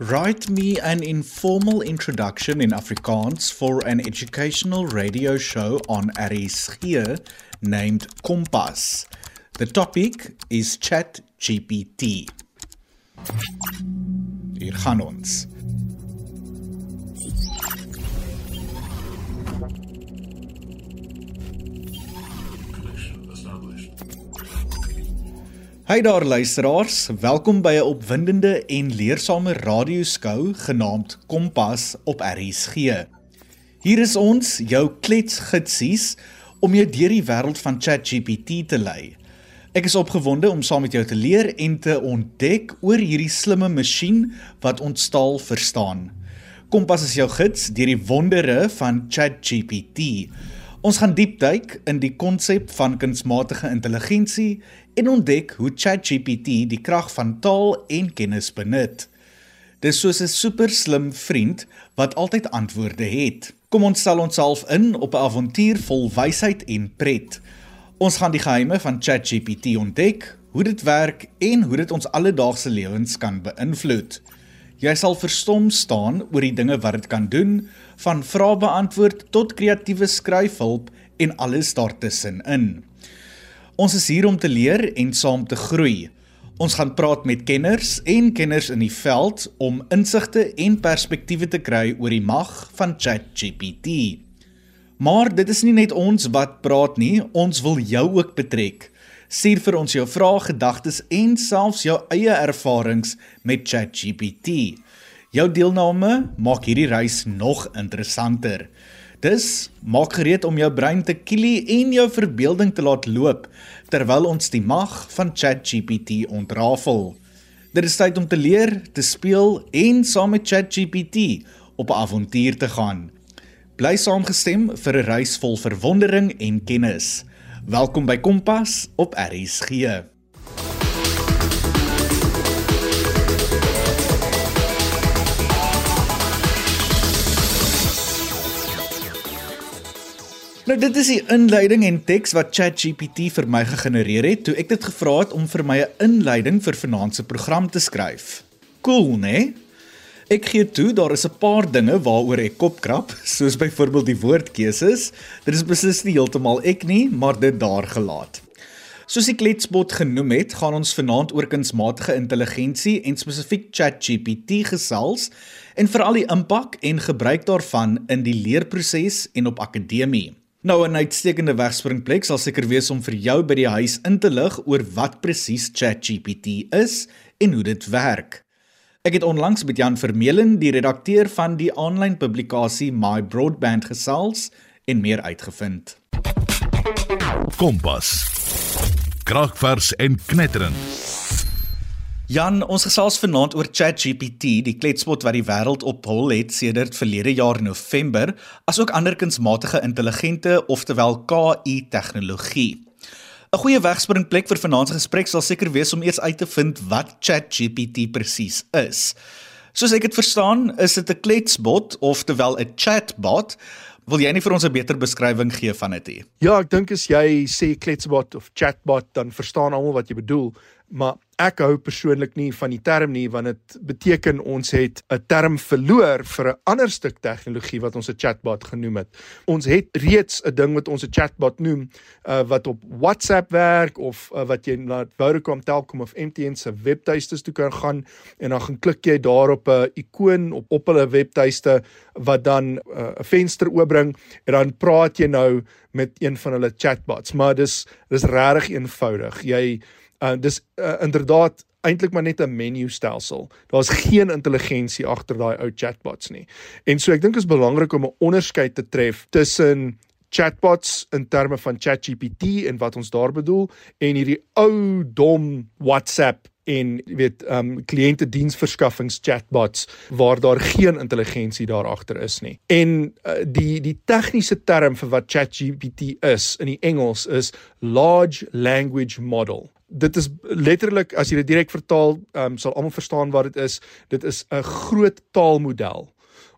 Write me an informal introduction in Afrikaans for an educational radio show on RSG named Kompas. The topic is Chat GPT. Hier gaan ons. Hi daar luisteraars, welkom by 'n opwindende en leersame radioskou genaamd Kompas op RSG. Hier is ons, jou kletsgitsies om jou deur die wêreld van ChatGPT te lei. Ek is opgewonde om saam met jou te leer en te ontdek oor hierdie slimme masjien wat ons taal verstaan. Kompas is jou gids deur die wondere van ChatGPT. Ons gaan diep duik in die konsep van kunsmatige intelligensie en ontdek hoe ChatGPT die krag van taal en kennis benut. Dis soos 'n super slim vriend wat altyd antwoorde het. Kom ons stel onsself in op 'n avontuur vol wysheid en pret. Ons gaan die geheime van ChatGPT ontdek, hoe dit werk en hoe dit ons alledaagse lewens kan beïnvloed. Jy sal verstom staan oor die dinge wat dit kan doen, van vrae beantwoord tot kreatiewe skryfhulp en alles daartussenin. Ons is hier om te leer en saam te groei. Ons gaan praat met kenners en kenners in die veld om insigte en perspektiewe te kry oor die mag van ChatGPT. Maar dit is nie net ons wat praat nie, ons wil jou ook betrek. Stuur vir ons jou vrae, gedagtes en selfs jou eie ervarings met ChatGPT. Jou deelname maak hierdie reis nog interessanter. Dus maak gereed om jou brein te kielie en jou verbeelding te laat loop terwyl ons die mag van ChatGPT ontrafel. Dit is tyd om te leer, te speel en saam met ChatGPT op 'n avontuur te gaan. Bly saamgestem vir 'n reis vol verwondering en kennis. Welkom by Kompas op RSG. Nou dit is die inleiding en teks wat ChatGPT vir my gegenereer het toe ek dit gevra het om vir my 'n inleiding vir vanaand se program te skryf. Cool, né? Ek gee toe daar is 'n paar dinge waaroor ek kop krap, soos byvoorbeeld die woordkeuses. Dit is beslis nie heeltemal ek nie, maar dit daar gelaat. Soos die kletsbot genoem het, gaan ons vanaand oor kunsmatige intelligensie en spesifiek ChatGPT gesels en veral die impak en gebruik daarvan in die leerproses en op akademie. Nou 'n uitstekende wegspringplek sal seker wees om vir jou by die huis in te lig oor wat presies ChatGPT is en hoe dit werk. Ek het onlangs met Jan Vermeulen, die redakteur van die aanlyn publikasie My Broadband gesels en meer uitgevind. Kompas. Kragvers en knetterend. Jan, ons gesels vanaand oor ChatGPT, die kletspot wat die wêreld op hol het sedert verlede jaar November, asook ander kunsmatige intelligente, oftewel KI tegnologie. 'n Goeie wegspringplek vir vanaand se gesprek sal seker wees om eers uit te vind wat ChatGPT presies is. Soos ek dit verstaan, is dit 'n kletsbot, oftewel 'n chatbot. Wil jy nie vir ons 'n beter beskrywing gee van dit nie? Ja, ek dink as jy sê kletsbot of chatbot, dan verstaan almal wat jy bedoel maar ek hou persoonlik nie van die term nie want dit beteken ons het 'n term verloor vir 'n ander stuk tegnologie wat ons 'n chatbot genoem het. Ons het reeds 'n ding wat ons 'n chatbot noem uh, wat op WhatsApp werk of uh, wat jy na Vodacom, Telkom of MTN se webtuistes toe kan gaan en dan gaan klik jy daarop 'n ikoon op op hulle webtuiste wat dan 'n uh, venster oopbring en dan praat jy nou met een van hulle chatbots. Maar dis dis regtig eenvoudig. Jy Uh dis uh, inderdaad eintlik maar net 'n menu stelsel. Daar's geen intelligensie agter daai ou chatbots nie. En so ek dink is belangrik om 'n onderskeid te tref tussen chatbots in terme van ChatGPT en wat ons daar bedoel en hierdie ou dom WhatsApp en jy weet um kliënte diensverskaffings chatbots waar daar geen intelligensie daar agter is nie. En uh, die die tegniese term vir wat ChatGPT is in die Engels is large language model dit is letterlik as jy dit direk vertaal, um, sal almal verstaan wat dit is. Dit is 'n groot taalmodel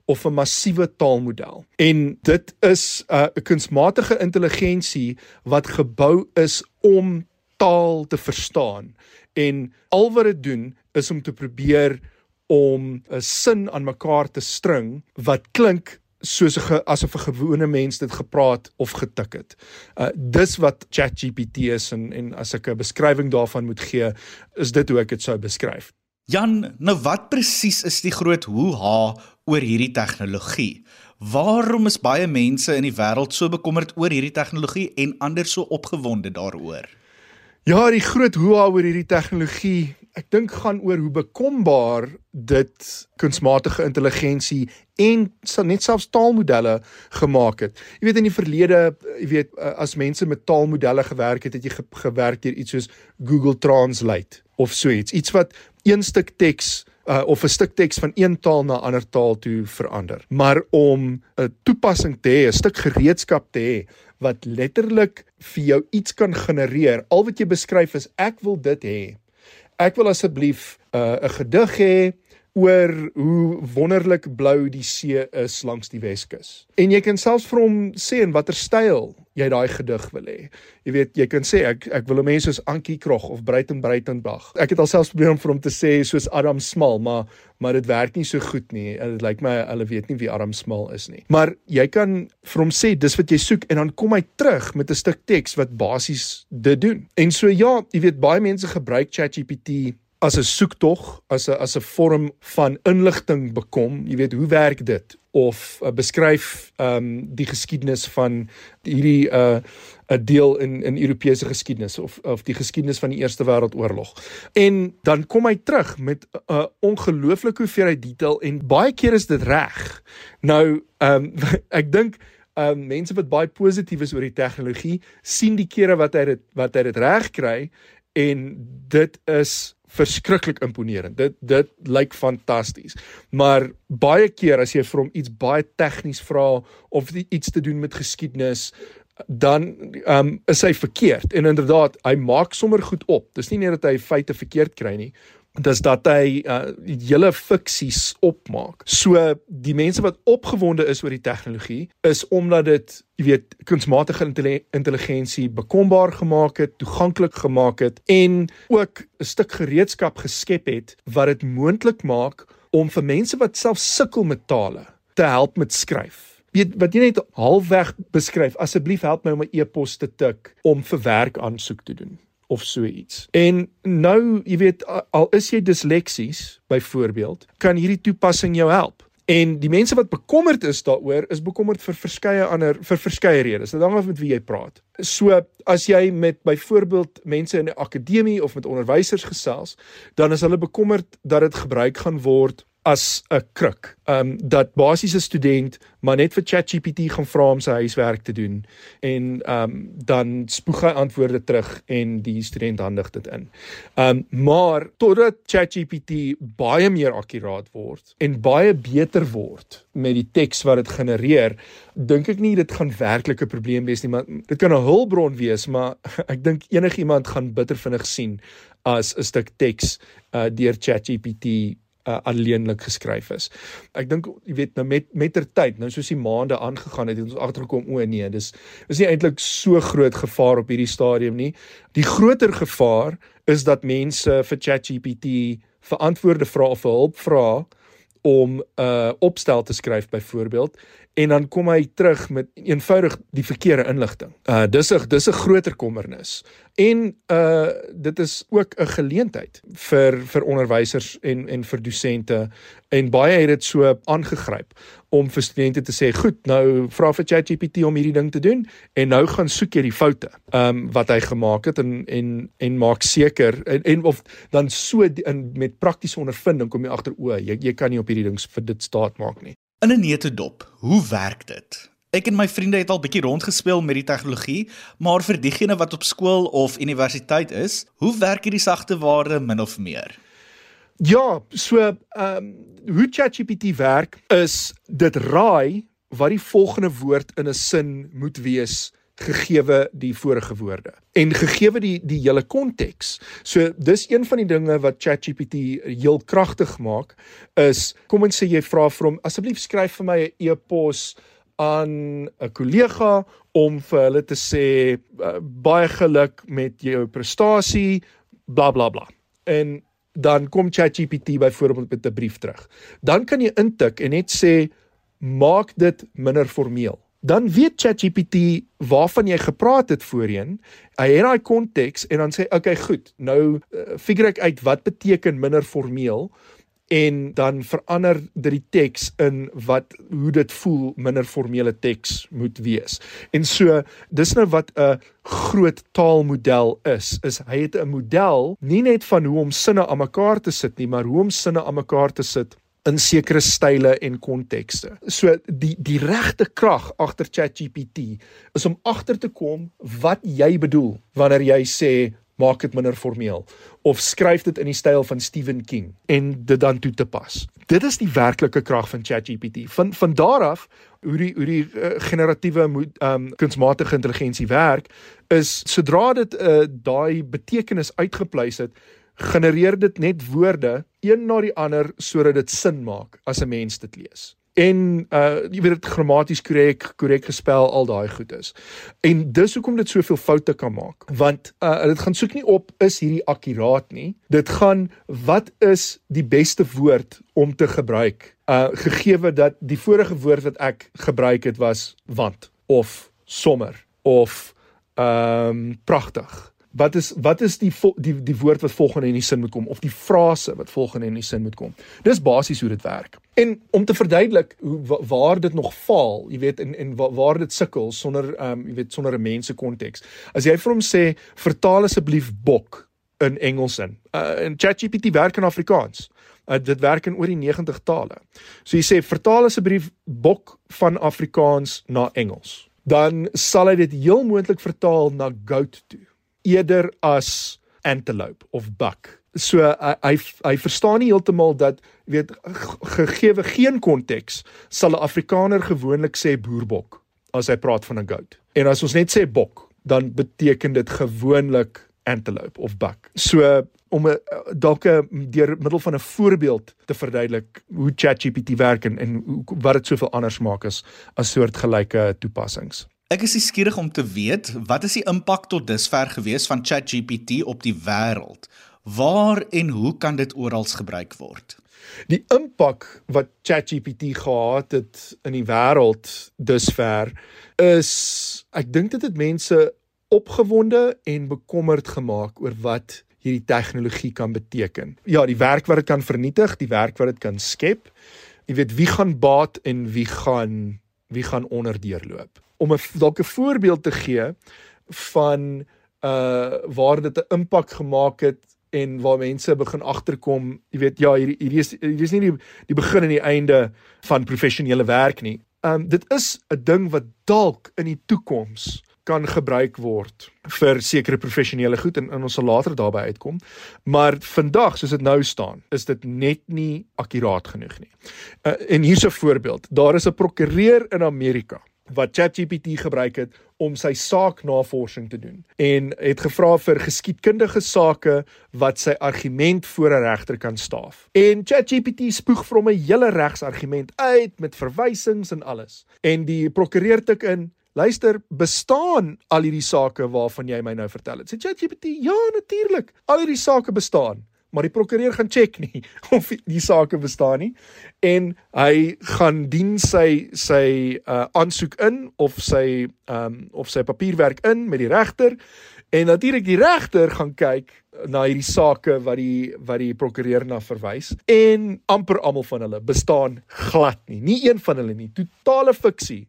of 'n massiewe taalmodel. En dit is 'n uh, kunsmatige intelligensie wat gebou is om taal te verstaan. En al wat dit doen is om te probeer om 'n sin aan mekaar te string wat klink soos 'n asof 'n gewone mens dit gepraat of getik het. Uh dis wat ChatGPT is en en as ek 'n beskrywing daarvan moet gee, is dit hoe ek dit sou beskryf. Jan, nou wat presies is die groot hoe-ha oor hierdie tegnologie? Waarom is baie mense in die wêreld so bekommerd oor hierdie tegnologie en ander so opgewonde daaroor? Ja, die groot hoe-ha oor hierdie tegnologie ek dink gaan oor hoe bekombaar dit kunsmatige intelligensie en net selfs taalmodelle gemaak het. Jy weet in die verlede, jy weet eh, as mense met taalmodelle gewerk het, het jy ge gewerk deur iets soos Google Translate of so iets. Iets wat een stuk teks uh, of 'n stuk teks van een taal na ander taal toe verander. Maar om 'n toepassing te hê, 'n stuk gereedskap te hê wat letterlik vir jou iets kan genereer. Al wat jy beskryf is ek wil dit hê ek wil asseblief uh, 'n uh, gedig hê oor hoe wonderlik blou die see is langs die Weskus. En jy kan selfs vir hom sê in watter styl jy daai gedig wil hê. Jy weet, jy kan sê ek ek wil 'n mens soos Ankie Krog of Breiten Breitenberg. Ek het alselfs probeer om vir hom te sê soos Adam Smal, maar maar dit werk nie so goed nie. Dit lyk my hulle weet nie wie Adam Smal is nie. Maar jy kan vir hom sê dis wat jy soek en dan kom hy terug met 'n stuk teks wat basies dit doen. En so ja, jy weet baie mense gebruik ChatGPT as 'n soektog, as 'n as 'n vorm van inligting bekom. Jy weet, hoe werk dit? Of uh, beskryf ehm um, die geskiedenis van hierdie 'n uh, 'n deel in in Europese geskiedenis of of die geskiedenis van die Eerste Wêreldoorlog. En dan kom hy terug met 'n uh, ongelooflike hoeveelheid detail en baie keer is dit reg. Nou, ehm um, ek dink ehm um, mense wat baie positief is oor die tegnologie, sien die kere wat hy dit wat hy dit reg kry en dit is verskriklik imponerend. Dit dit lyk fantasties. Maar baie keer as jy vir hom iets baie tegnies vra of iets te doen met geskiedenis, dan um, is hy verkeerd. En inderdaad, hy maak sommer goed op. Dis nie net dat hy feite verkeerd kry nie, dis dat hy uh, hele fiksies opmaak. So die mense wat opgewonde is oor die tegnologie is omdat dit, jy weet, kunsmatige intelligensie bekombaar gemaak het, toeganklik gemaak het en ook 'n stuk gereedskap geskep het wat dit moontlik maak om vir mense wat self sukkel met tale te help met skryf. Weet wat jy net halfweg beskryf, asseblief help my om 'n e-pos te tik om vir werk aansoek te doen of so iets. En nou, jy weet, al is jy disleksies byvoorbeeld, kan hierdie toepassing jou help. En die mense wat bekommerd is daaroor, is bekommerd vir verskeie ander vir verskeie redes. Dit hang af met wie jy praat. So as jy met byvoorbeeld mense in 'n akademie of met onderwysers gesels, dan is hulle bekommerd dat dit gebruik gaan word as 'n kruk. Ehm um, dat basiese student maar net vir ChatGPT gaan vra om sy huiswerk te doen en ehm um, dan spoeg hy antwoorde terug en die student handig dit in. Ehm um, maar totdat ChatGPT baie meer akkuraat word en baie beter word met die teks wat dit genereer, dink ek nie dit gaan werklik 'n probleem wees nie, maar dit kan 'n hulpbron wees, maar ek dink enigiemand gaan bitter vinnig sien as 'n stuk teks uh, deur ChatGPT uh, alleenlik geskryf is. Ek dink jy weet nou met met ter tyd, nou soos die maande aangegaan het, het ons agtergekom o nee, dis is nie eintlik so groot gevaar op hierdie stadium nie. Die groter gevaar is dat mense vir ChatGPT verantwoorde vra of hulp vra om 'n uh, opstel te skryf byvoorbeeld en dan kom hy terug met eenvoudig die verkeerde inligting. Uh dis 'n dis 'n groter kommernis. En uh dit is ook 'n geleentheid vir vir onderwysers en en vir dosente en baie het dit so aangegryp om vir studente te sê, "Goed, nou vra vir ChatGPT om hierdie ding te doen en nou gaan soek jy die foute um wat hy gemaak het en en en maak seker en, en of dan so in met praktiese ondervinding kom jy agter o, jy jy kan nie op hierdie ding vir dit staat maak nie. In 'n neutedop, hoe werk dit? Ek en my vriende het al bietjie rondgespeel met die tegnologie, maar vir diegene wat op skool of universiteit is, hoe werk hierdie sagte ware min of meer? Ja, so ehm um, hoe ChatGPT werk is dit raai wat die volgende woord in 'n sin moet wees gegeewe die vorige woorde en gegeewe die die hele konteks. So dis een van die dinge wat ChatGPT heel kragtig maak is kom ons sê jy vra vir hom asseblief skryf vir my 'n e-pos aan 'n kollega om vir hulle te sê uh, baie geluk met jou prestasie bla bla bla. En dan kom ChatGPT byvoorbeeld met 'n brief terug. Dan kan jy intik en net sê maak dit minder formeel. Dan weet ChatGPT waarvan jy gepraat het voorheen. Hy het daai konteks en dan sê okay, goed. Nou uh, figure ek uit wat beteken minder formeel en dan verander dit die teks in wat hoe dit voel minder formele teks moet wees. En so dis nou wat 'n groot taalmodel is. Is hy het 'n model nie net van hoe om sinne aan mekaar te sit nie, maar hoe om sinne aan mekaar te sit in sekere style en kontekste. So die die regte krag agter ChatGPT is om agter te kom wat jy bedoel wanneer jy sê maak dit minder formeel of skryf dit in die styl van Stephen King en dit dan toe te pas. Dit is die werklike krag van ChatGPT. Van van daar af hoe die hoe die uh, generatiewe ehm um, kunsmatige intelligensie werk is sodra dit 'n uh, daai betekenis uitgepleis het, genereer dit net woorde een na die ander sodat dit sin maak as 'n mens dit lees en uh jy weet dit grammaties korrek korrek gespel al daai goed is. En dis hoekom dit soveel foute kan maak want uh dit gaan soek nie op is hierdie akkuraat nie. Dit gaan wat is die beste woord om te gebruik uh gegee dat die vorige woord wat ek gebruik het was want of sommer of ehm um, pragtig wat is wat is die die die woord wat volgende in die sin moet kom of die frase wat volgende in die sin moet kom. Dis basies hoe dit werk. En om te verduidelik hoe waar dit nog faal, jy weet en en waar dit sukkel sonder ehm um, jy weet sonder 'n mense konteks. As jy vir hom sê vertaal asseblief bok in Engels in. Uh, en ChatGPT werk in Afrikaans. Uh, dit werk in oor die 90 tale. So jy sê vertaal asseblief bok van Afrikaans na Engels. Dan sal hy dit heel moontlik vertaal na goat toe eerder as antelope of buck. So hy hy, hy verstaan nie heeltemal dat weet gegeewe geen konteks sal 'n Afrikaner gewoonlik sê boerbok as hy praat van 'n goat. En as ons net sê bok, dan beteken dit gewoonlik antelope of buck. So om 'n dalk deur middel van 'n voorbeeld te verduidelik hoe ChatGPT werk en, en wat dit soveel anders maak as as soortgelyke toepassings. Ek is skieurig om te weet wat is die impak tot dusver gewees van ChatGPT op die wêreld? Waar en hoe kan dit oral gebruik word? Die impak wat ChatGPT gehad het in die wêreld dusver is ek dink dit het mense opgewonde en bekommerd gemaak oor wat hierdie tegnologie kan beteken. Ja, die werk wat dit kan vernietig, die werk wat dit kan skep. Jy weet wie gaan baat en wie gaan wie gaan onderdeurloop om 'n dalk 'n voorbeeld te gee van uh waar dit 'n impak gemaak het en waar mense begin agterkom, jy weet ja, hierdie hierdie is hierdie is nie die die begin en die einde van professionele werk nie. Um dit is 'n ding wat dalk in die toekoms kan gebruik word vir sekere professionele goed en, en ons sal later daarby uitkom. Maar vandag soos dit nou staan, is dit net nie akkuraat genoeg nie. Uh, en hier's 'n voorbeeld. Daar is 'n prokureur in Amerika wat ChatGPT gebruik het om sy saaknavorsing te doen en het gevra vir geskiedkundige sake wat sy argument voor 'n regter kan staaf. En ChatGPT spoeg vir hom 'n hele regsargument uit met verwysings en alles. En die prokureur tik in Luister, bestaan al hierdie sake waarvan jy my nou vertel het? Sê ChatGPT, ja, natuurlik. Al hierdie sake bestaan maar die prokureur gaan check nie of die saak bestaan nie. En hy gaan dien sy sy uh aansoek in of sy um of sy papierwerk in met die regter. En natuurlik die regter gaan kyk na hierdie sake wat die wat die prokureur na verwys. En amper almal van hulle bestaan glad nie. Nie een van hulle nie. Totale fiksie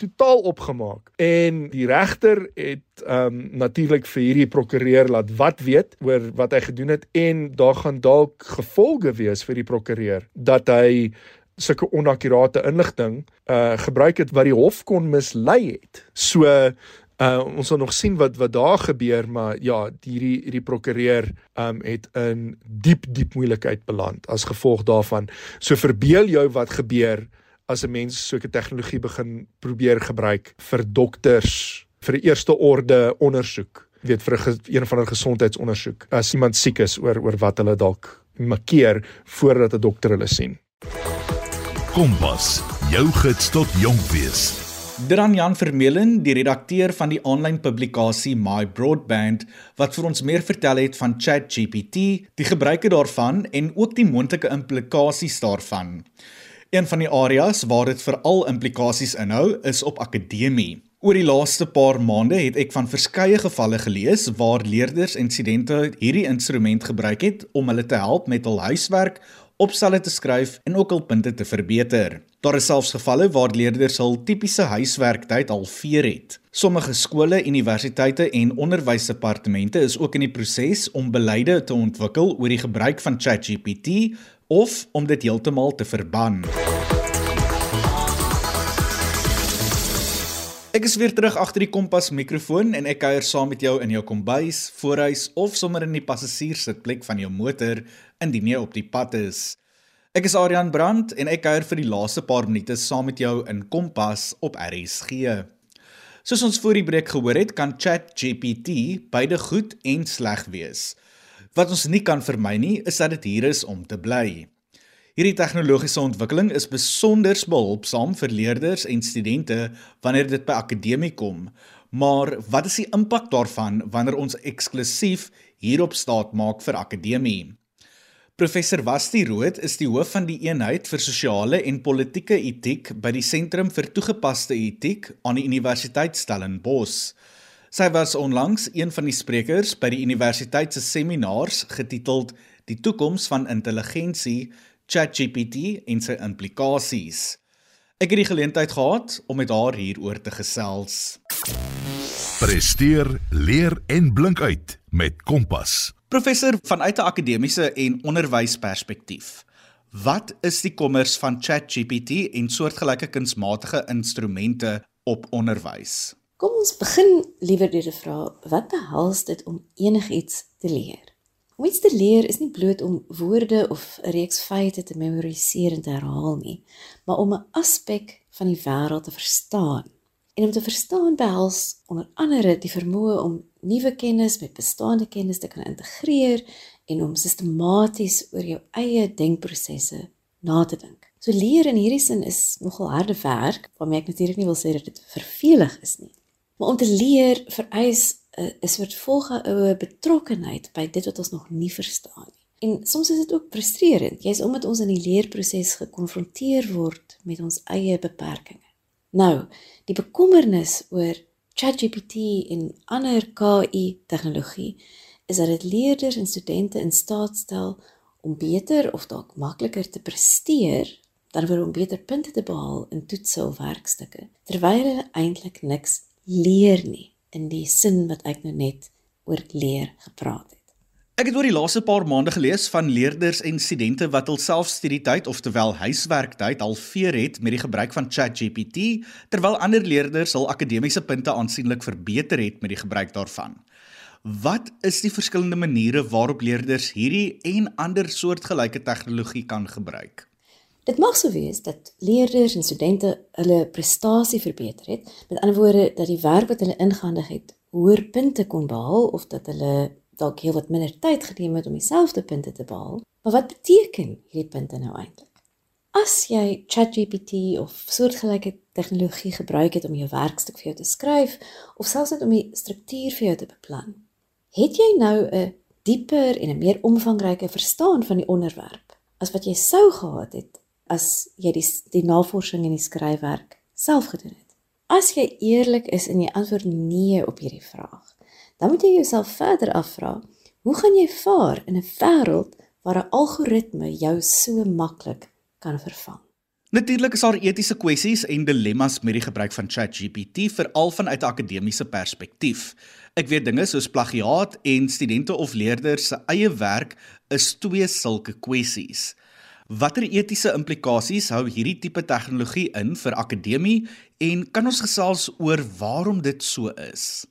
totaal opgemaak en die regter het ehm um, natuurlik vir hierdie prokureur laat wat weet oor wat hy gedoen het en daar gaan dalk gevolge wees vir die prokureur dat hy sulke onakkurate inligting uh gebruik het wat die hof kon mislei het. So uh ons sal nog sien wat wat daar gebeur maar ja hierdie hierdie prokureur um het in diep diep moeilikheid beland as gevolg daarvan. So verbeel jou wat gebeur as 'n mens sulke tegnologie begin probeer gebruik vir dokters vir eerste orde ondersoek weet vir 'n een van 'n gesondheidsondersoek as iemand siek is oor oor wat hulle dalk makkeer voordat 'n dokter hulle sien Kompas jou gids tot jonk wees Dran Jan Vermeulen, die redakteur van die aanlyn publikasie My Broadband, wat vir ons meer vertel het van ChatGPT, die gebruike daarvan en ook die moontlike implikasies daarvan. Een van die areas waar dit veral implikasies inhou, is op akademie. Oor die laaste paar maande het ek van verskeie gevalle gelees waar leerders en studente hierdie instrument gebruik het om hulle te help met hul huiswerk opstelle te skryf en ook hul punte te verbeter. Daar is selfs gevalle waar leerders hul tipiese huiswerktyd halveer het. Sommige skole, universiteite en onderwysdepartemente is ook in die proses om beleide te ontwikkel oor die gebruik van ChatGPT of om dit heeltemal te verban. Ek is weer terug agter die kompas mikrofoon en ek kuier saam met jou in jou kombuis, voorhuis of sommer in die passasierssitplek van jou motor indien jy op die pad is. Ek is Adrian Brandt en ek kuier vir die laaste paar minute saam met jou in Kompas op RSG. Soos ons voor die breek gehoor het, kan ChatGPT beide goed en sleg wees. Wat ons nie kan vermy nie, is dat dit hier is om te bly. Hierdie tegnologiese ontwikkeling is besonder behulpsaam vir leerders en studente wanneer dit by akademie kom. Maar wat is die impak daarvan wanneer ons eksklusief hierop staat maak vir akademie? Professor Wasti Rood is die hoof van die eenheid vir sosiale en politieke etiek by die Sentrum vir Toegepaste Etiek aan die Universiteit Stellenbosch. Sy was onlangs een van die sprekers by die universiteit se seminars getiteld Die toekoms van intelligensie, ChatGPT en sy implikasies. Ek het die geleentheid gehad om met haar hieroor te gesels. Presteer, leer en blink uit met Kompas. Professor, vanuit 'n akademiese en onderwysperspektief, wat is die kommers van ChatGPT en soortgelyke kunsmatige instrumente op onderwys? Kom ons begin liewer deur te vra wat behels dit om enigiets te leer? Om iets te leer is nie bloot om woorde of 'n reeks feite te memoriseer en te herhaal nie, maar om 'n aspek van die wêreld te verstaan. En om te verstaan behels onder andere die vermoë om nuwe kennis met bestaande kennis te kan integreer en om sistematies oor jou eie denkprosesse na te dink. So leer in hierdie sin is nogal harde werk, waarmee ek natuurlik nie wil sê dat dit vervelig is nie. Maar om te leer vereis 'n soort volgehoue betrokkenheid by dit wat ons nog nie verstaan nie. En soms is dit ook frustrerend, jy's omdat ons in die leerproses gekonfronteer word met ons eie beperkings. Nou, die bekommernis oor ChatGPT en ander KI tegnologie is dat dit leerders en studente in staat stel om beter of dalk makliker te presteer dan vir om beter punte te behaal in toetse of werkstukke terwyl hulle eintlik niks leer nie in die sin wat ek nou net oor leer gepraat het. Ek het oor die laaste paar maande gelees van leerders en studente wat hul selfstudietyd of terwyl huiswerktyd halveer het met die gebruik van ChatGPT, terwyl ander leerders hul akademiese punte aansienlik verbeter het met die gebruik daarvan. Wat is die verskillende maniere waarop leerders hierdie en ander soortgelyke tegnologie kan gebruik? Dit mag sou wees dat leerders en studente hulle prestasie verbeter het, met ander woorde dat die werk wat hulle ingehandig het, hoër punte kon behaal of dat hulle dalk heel wat minder tyd geneem het om dieselfde punte te behaal. Maar wat beteken hierdie punte nou eintlik? As jy ChatGPT of soortgelyke tegnologie gebruik het om jou werkstuk vir jou te skryf of selfs net om die struktuur vir jou te beplan, het jy nou 'n dieper en 'n meer omvangryke verstaan van die onderwerp as wat jy sou gehad het as jy die die navorsing en die skryfwerk self gedoen het. As jy eerlik is in die antwoord nee op hierdie vraag, dan moet jy jouself verder afvra, hoe gaan jy vaar in 'n wêreld waar 'n algoritme jou so maklik kan vervang? Natuurlik is daar etiese kwessies en dilemmas met die gebruik van ChatGPT veral vanuit 'n akademiese perspektief. Ek weet dinge soos plagiaat en studente of leerders se eie werk is twee sulke kwessies. Watter etiese implikasies hou hierdie tipe tegnologie in vir akademie en kan ons gesels oor waarom dit so is?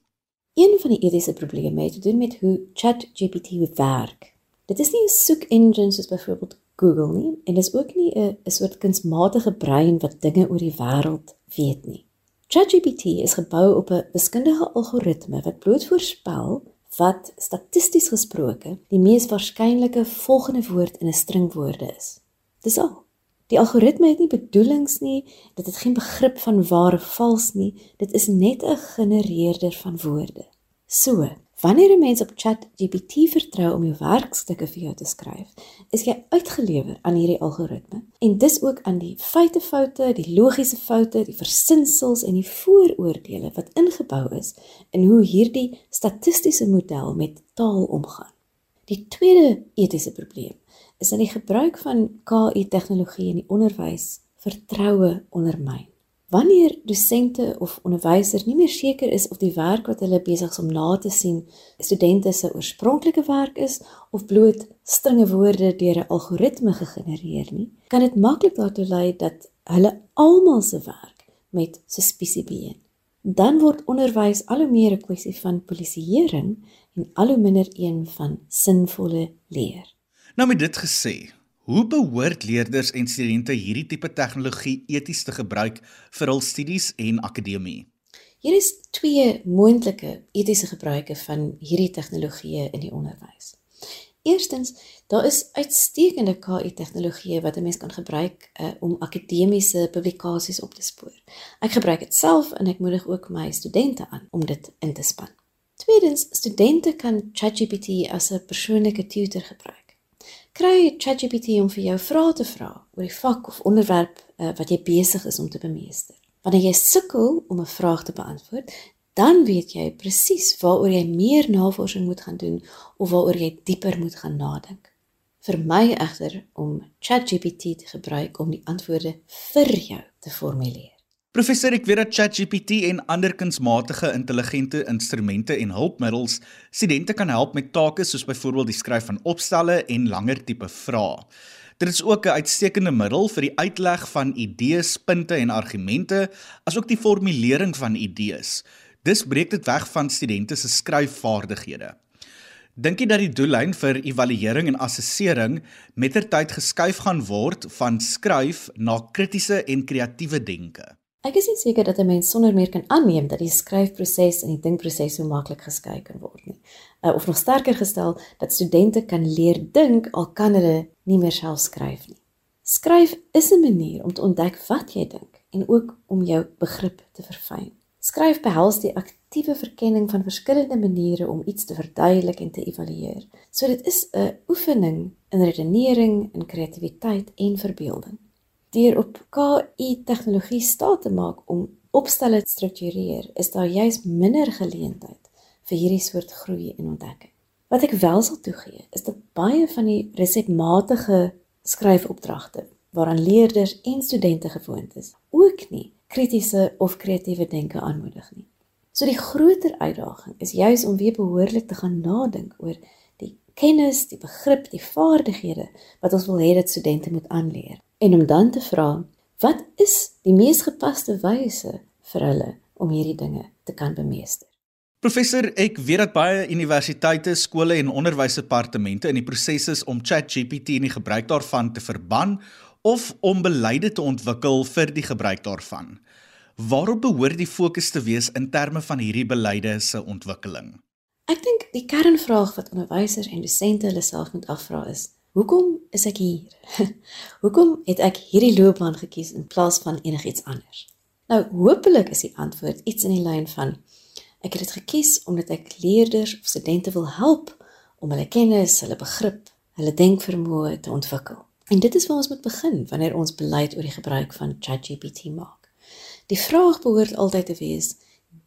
Een van die etiese probleme het te doen met hoe ChatGPT werk. Dit is nie 'n soek engine soos byvoorbeeld Google nie en dis ook nie 'n soort kunsmatige brein wat dinge oor die wêreld weet nie. ChatGPT is gebou op 'n wiskundige algoritme wat bloot voorspel wat statisties gesproke die mees waarskynlike volgende woord in 'n string woorde is. Dis al. Die algoritme het nie bedoelings nie, dit het geen begrip van waar of vals nie. Dit is net 'n genereerder van woorde. So, Wanneer 'n mens op ChatGPT vertrou om jou werkstukke vir jou te skryf, is jy uitgelewer aan hierdie algoritme. En dis ook aan die feitefoute, die logiese foute, die versinsels en die vooroordeele wat ingebou is in hoe hierdie statistiese model met taal omgaan. Die tweede etiese probleem is dat die gebruik van KI-tegnologie in die onderwys vertroue ondermyn. Wanneer dosente of onderwysers nie meer seker is of die werk wat hulle besig is om na te sien studente se oorspronklike werk is of bloot stringe woorde deur 'n algoritme gegenereer nie, kan dit maklik daartoe lei dat hulle almal se werk met suspisie beën. Dan word onderwys al hoe meer 'n kwessie van polisieering en al hoe minder een van sinvolle leer. Nou met dit gesê, Hoe behoort leerders en studente hierdie tipe tegnologie eties te gebruik vir hul studies en akademie? Hier is twee moontlike etiese gebruike van hierdie tegnologieë in die onderwys. Eerstens, daar is uitstekende KI-tegnologieë wat 'n mens kan gebruik uh, om akademiese publikasies op te spoor. Ek gebruik dit self en ek moedig ook my studente aan om dit in te span. Tweedens, studente kan ChatGPT as 'n persoonlike tutor gebruik kry ChatGPT om vir jou vrae te vra oor die vak of onderwerp uh, wat jy besig is om te bemeester. Wanneer jy sukkel om 'n vraag te beantwoord, dan weet jy presies waaroor jy meer navorsing moet gaan doen of waaroor jy dieper moet gaan nadink. Vir my egter om ChatGPT te gebruik om die antwoorde vir jou te formuleer. Professor, ek weet dat ChatGPT en ander kunsmatige intelligente instrumente en hulpmiddels studente kan help met take soos byvoorbeeld die skryf van opstelle en langer tipe vrae. Dit is ook 'n uitstekende middel vir die uitleg van idees, punte en argumente, asook die formulering van idees. Dis breek dit weg van studente se skryfvaardighede. Dink jy dat die doellyn vir evaluering en assessering mettertyd geskuif gaan word van skryf na kritiese en kreatiewe denke? Ek is nie seker dat 'n mens sonder meer kan aanneem dat die skryfproses en die dinkproses so maklik geskei kan word nie. Uh, of nog sterker gestel dat studente kan leer dink al kan hulle nie meer self skryf nie. Skryf is 'n manier om te ontdek wat jy dink en ook om jou begrip te verfyn. Skryf behels die aktiewe verkenning van verskillende maniere om iets te verduidelik en te evalueer. So dit is 'n oefening in redenering, in kreatiwiteit en verbeelding deur op KI tegnologie staat te maak om opstelle te struktureer, is daar juis minder geleentheid vir hierdie soort groei en ontdekking. Wat ek wel sal toegee, is dat baie van die resepmatige skryfopdragte waaraan leerders en studente gewoond is, ook nie kritiese of kreatiewe denke aanmoedig nie. So die groter uitdaging is juis om weer behoorlik te gaan nadink oor die kennis, die begrip, die vaardighede wat ons wil hê dat studente moet aanleer en om dan te vra wat is die mees gepaste wyse vir hulle om hierdie dinge te kan bemeester. Professor, ek weet dat baie universiteite, skole en onderwysdepartemente in die proses is om ChatGPT en die gebruik daarvan te verban of om beleide te ontwikkel vir die gebruik daarvan. Waarop behoort die fokus te wees in terme van hierdie beleide se ontwikkeling? Ek dink die kernvraag wat onderwysers en dosente hulle self moet afvra is: Hoekom is ek hier? Hoekom het ek hierdie loopbaan gekies in plaas van enigiets anders? Nou, hopelik is die antwoord iets in die lyn van ek het dit gekies omdat ek leerders of studente wil help om hulle kennis, hulle begrip, hulle denkvermoë te ontwikkel. En dit is waar ons moet begin wanneer ons beleid oor die gebruik van ChatGPT maak. Die vraag behoort altyd te wees: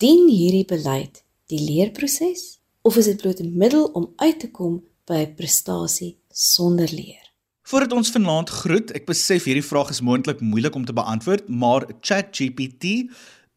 dien hierdie beleid die leerproses of is dit bloot 'n middel om uit te kom by prestasie sonder leer. Voordat ons vanaand groet, ek besef hierdie vraag is moontlik moeilik om te beantwoord, maar ChatGPT,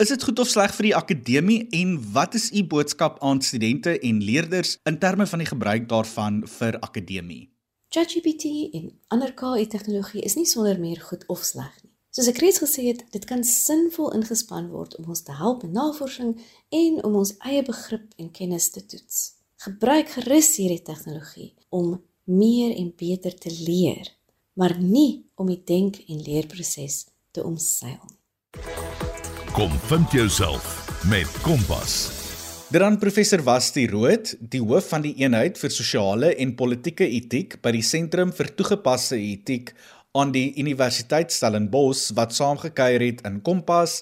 is dit goed of sleg vir die akademie en wat is u boodskap aan studente en leerders in terme van die gebruik daarvan vir akademie? ChatGPT en ander KI-tegnologie is nie sonder meer goed of sleg nie. Soos ek reeds gesê het, dit kan sinvol ingespan word om ons te help in navorsing en om ons eie begrip en kennis te toets. Gebruik gerus hierdie tegnologie om meer en beter te leer, maar nie om die denk- en leerproses te omseil nie. Kom vind jouself met Kompas. Dan professor Wasti Rood, die hoof van die eenheid vir sosiale en politieke etiek by die Sentrum vir Toegepaste Etiek aan die Universiteit Stellenbosch wat saamgekuier het in Kompas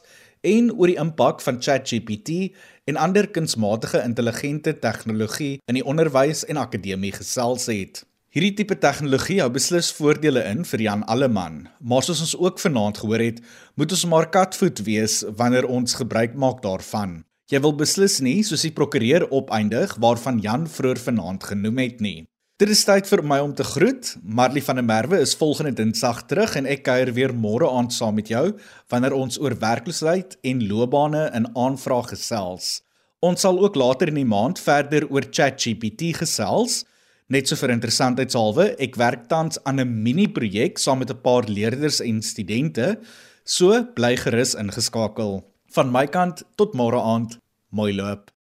en oor die impak van ChatGPT en ander kunsmatige intelligente tegnologie in die onderwys en akademie gesels het. Hierdie tipe tegnologie hou beslis voordele in vir Jan Alleman, maar soos ons ook vanaand gehoor het, moet ons maar katvoet wees wanneer ons gebruik maak daarvan. Jy wil beslis nie soos die prokureur opeindig waarvan Jan vroeër vanaand genoem het nie. Dit is tyd vir my om te groet. Marley van der Merwe is volgende Dinsdag terug en ek kuier weer môre aand saam met jou wanneer ons oor werkloosheid en loopbane in aanvraag gesels. Ons sal ook later in die maand verder oor ChatGPT gesels. Net so vir interessantheidshalwe, ek werk tans aan 'n mini-projek saam met 'n paar leerders en studente, so bly gerus ingeskakel. Van my kant tot môre aand, mooi loop.